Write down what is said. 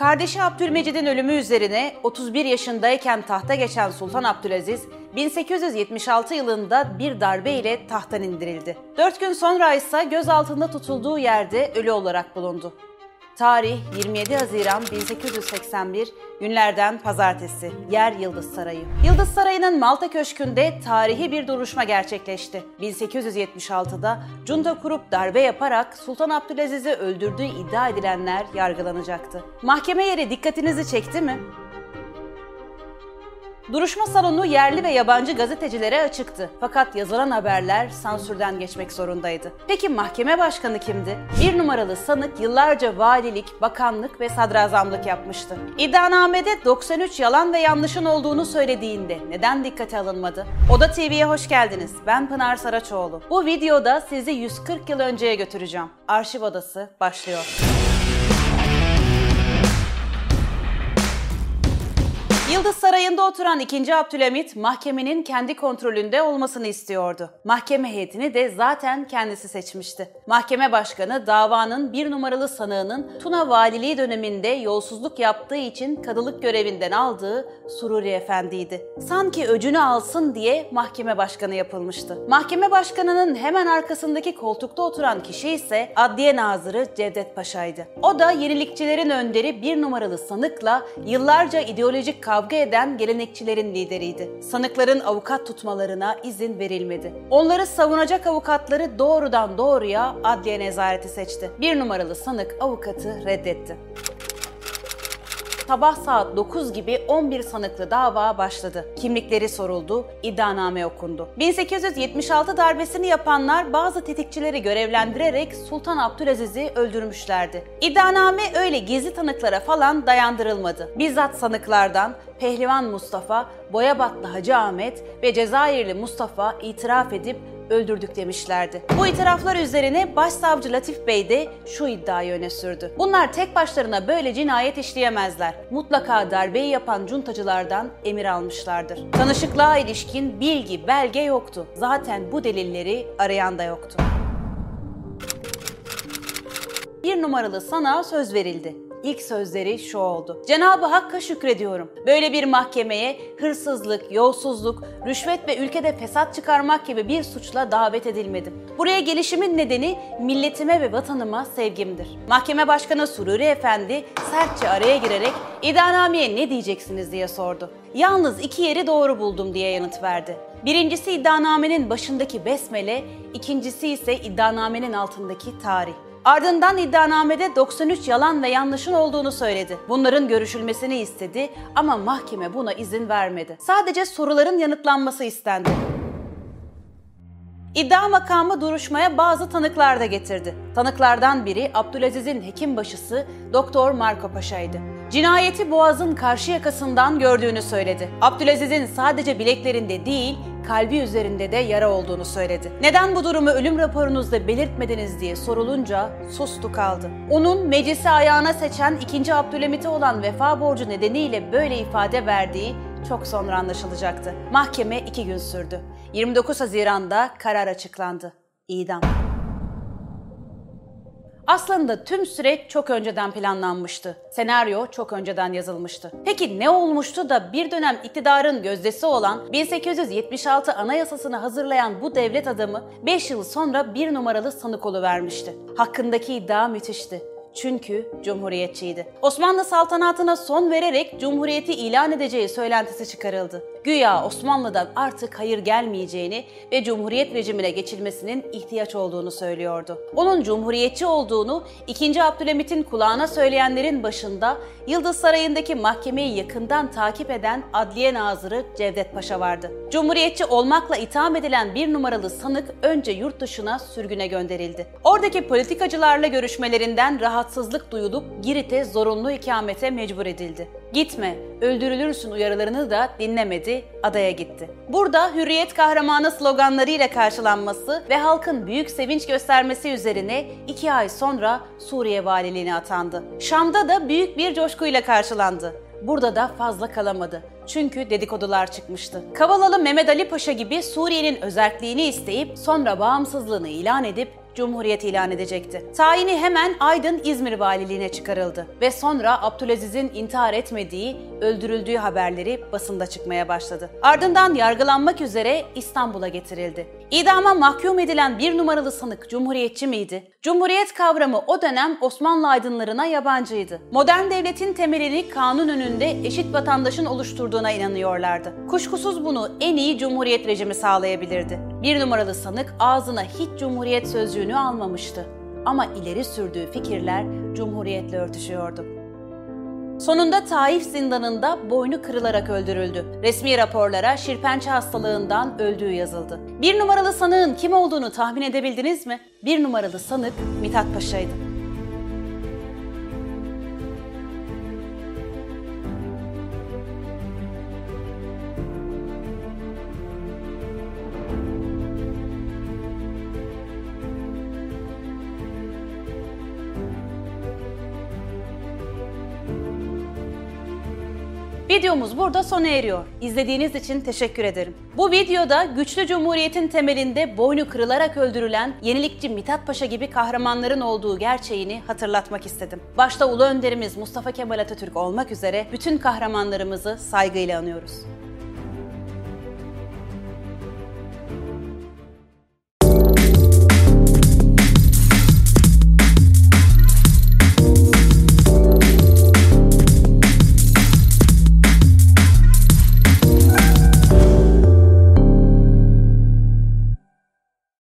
Kardeşi Abdülmecid'in ölümü üzerine 31 yaşındayken tahta geçen Sultan Abdülaziz, 1876 yılında bir darbe ile tahttan indirildi. 4 gün sonra ise gözaltında tutulduğu yerde ölü olarak bulundu. Tarih 27 Haziran 1881, günlerden pazartesi, yer Yıldız Sarayı. Yıldız Sarayı'nın Malta Köşkü'nde tarihi bir duruşma gerçekleşti. 1876'da junta kurup darbe yaparak Sultan Abdülaziz'i öldürdüğü iddia edilenler yargılanacaktı. Mahkeme yeri dikkatinizi çekti mi? Duruşma salonu yerli ve yabancı gazetecilere açıktı. Fakat yazılan haberler sansürden geçmek zorundaydı. Peki mahkeme başkanı kimdi? Bir numaralı sanık yıllarca valilik, bakanlık ve sadrazamlık yapmıştı. İddianamede 93 yalan ve yanlışın olduğunu söylediğinde neden dikkate alınmadı? Oda TV'ye hoş geldiniz. Ben Pınar Saraçoğlu. Bu videoda sizi 140 yıl önceye götüreceğim. Arşiv Odası başlıyor. Yıldız Sarayı'nda oturan 2. Abdülhamit mahkemenin kendi kontrolünde olmasını istiyordu. Mahkeme heyetini de zaten kendisi seçmişti. Mahkeme başkanı davanın bir numaralı sanığının Tuna Valiliği döneminde yolsuzluk yaptığı için kadılık görevinden aldığı Sururi Efendi'ydi. Sanki öcünü alsın diye mahkeme başkanı yapılmıştı. Mahkeme başkanının hemen arkasındaki koltukta oturan kişi ise Adliye Nazırı Cevdet Paşa'ydı. O da yenilikçilerin önderi bir numaralı sanıkla yıllarca ideolojik kavga kavga eden gelenekçilerin lideriydi. Sanıkların avukat tutmalarına izin verilmedi. Onları savunacak avukatları doğrudan doğruya adliye nezareti seçti. Bir numaralı sanık avukatı reddetti sabah saat 9 gibi 11 sanıklı dava başladı. Kimlikleri soruldu, iddianame okundu. 1876 darbesini yapanlar bazı tetikçileri görevlendirerek Sultan Abdülaziz'i öldürmüşlerdi. İddianame öyle gizli tanıklara falan dayandırılmadı. Bizzat sanıklardan Pehlivan Mustafa, Boyabatlı Hacı Ahmet ve Cezayirli Mustafa itiraf edip öldürdük demişlerdi. Bu itiraflar üzerine Başsavcı Latif Bey de şu iddiayı öne sürdü. Bunlar tek başlarına böyle cinayet işleyemezler. Mutlaka darbeyi yapan cuntacılardan emir almışlardır. Tanışıklığa ilişkin bilgi, belge yoktu. Zaten bu delilleri arayan da yoktu. Bir numaralı sana söz verildi. İlk sözleri şu oldu. Cenab-ı Hakk'a şükrediyorum. Böyle bir mahkemeye hırsızlık, yolsuzluk, rüşvet ve ülkede fesat çıkarmak gibi bir suçla davet edilmedim. Buraya gelişimin nedeni milletime ve vatanıma sevgimdir. Mahkeme Başkanı Sururi Efendi sertçe araya girerek iddianameye ne diyeceksiniz diye sordu. Yalnız iki yeri doğru buldum diye yanıt verdi. Birincisi iddianamenin başındaki besmele, ikincisi ise iddianamenin altındaki tarih. Ardından iddianamede 93 yalan ve yanlışın olduğunu söyledi. Bunların görüşülmesini istedi ama mahkeme buna izin vermedi. Sadece soruların yanıtlanması istendi. İddia makamı duruşmaya bazı tanıklar da getirdi. Tanıklardan biri Abdülaziz'in hekim başısı Doktor Marco Paşa'ydı. Cinayeti Boğaz'ın karşı yakasından gördüğünü söyledi. Abdülaziz'in sadece bileklerinde değil, kalbi üzerinde de yara olduğunu söyledi. Neden bu durumu ölüm raporunuzda belirtmediniz diye sorulunca sustu kaldı. Onun meclisi ayağına seçen 2. Abdülhamit'e olan vefa borcu nedeniyle böyle ifade verdiği çok sonra anlaşılacaktı. Mahkeme iki gün sürdü. 29 Haziran'da karar açıklandı. İdam. Aslında tüm süreç çok önceden planlanmıştı. Senaryo çok önceden yazılmıştı. Peki ne olmuştu da bir dönem iktidarın gözdesi olan 1876 Anayasasını hazırlayan bu devlet adamı 5 yıl sonra bir numaralı sanık vermişti. Hakkındaki iddia müthişti. Çünkü cumhuriyetçiydi. Osmanlı saltanatına son vererek cumhuriyeti ilan edeceği söylentisi çıkarıldı. Güya Osmanlı'dan artık hayır gelmeyeceğini ve cumhuriyet rejimine geçilmesinin ihtiyaç olduğunu söylüyordu. Onun cumhuriyetçi olduğunu 2. Abdülhamit'in kulağına söyleyenlerin başında Yıldız Sarayı'ndaki mahkemeyi yakından takip eden Adliye Nazırı Cevdet Paşa vardı. Cumhuriyetçi olmakla itham edilen bir numaralı sanık önce yurt dışına sürgüne gönderildi. Oradaki politikacılarla görüşmelerinden rahatsızlık duyulup Girit'e zorunlu ikamete mecbur edildi. Gitme, öldürülürsün uyarılarını da dinlemedi, adaya gitti. Burada hürriyet kahramanı sloganlarıyla karşılanması ve halkın büyük sevinç göstermesi üzerine iki ay sonra Suriye valiliğine atandı. Şam'da da büyük bir coşkuyla karşılandı. Burada da fazla kalamadı. Çünkü dedikodular çıkmıştı. Kavalalı Mehmet Ali Paşa gibi Suriye'nin özelliğini isteyip sonra bağımsızlığını ilan edip Cumhuriyet ilan edecekti. Tayini hemen Aydın İzmir valiliğine çıkarıldı ve sonra Abdülaziz'in intihar etmediği, öldürüldüğü haberleri basında çıkmaya başladı. Ardından yargılanmak üzere İstanbul'a getirildi. İdama mahkum edilen bir numaralı sanık Cumhuriyetçi miydi? Cumhuriyet kavramı o dönem Osmanlı aydınlarına yabancıydı. Modern devletin temelini kanun önünde eşit vatandaşın oluşturduğuna inanıyorlardı. Kuşkusuz bunu en iyi Cumhuriyet rejimi sağlayabilirdi. Bir numaralı sanık ağzına hiç Cumhuriyet sözcüğünü almamıştı. Ama ileri sürdüğü fikirler Cumhuriyetle örtüşüyordu. Sonunda Taif zindanında boynu kırılarak öldürüldü. Resmi raporlara şirpençe hastalığından öldüğü yazıldı. Bir numaralı sanığın kim olduğunu tahmin edebildiniz mi? Bir numaralı sanık Mithat Paşa'ydı. Videomuz burada sona eriyor. İzlediğiniz için teşekkür ederim. Bu videoda güçlü cumhuriyetin temelinde boynu kırılarak öldürülen yenilikçi Mithat Paşa gibi kahramanların olduğu gerçeğini hatırlatmak istedim. Başta Ulu Önderimiz Mustafa Kemal Atatürk olmak üzere bütün kahramanlarımızı saygıyla anıyoruz.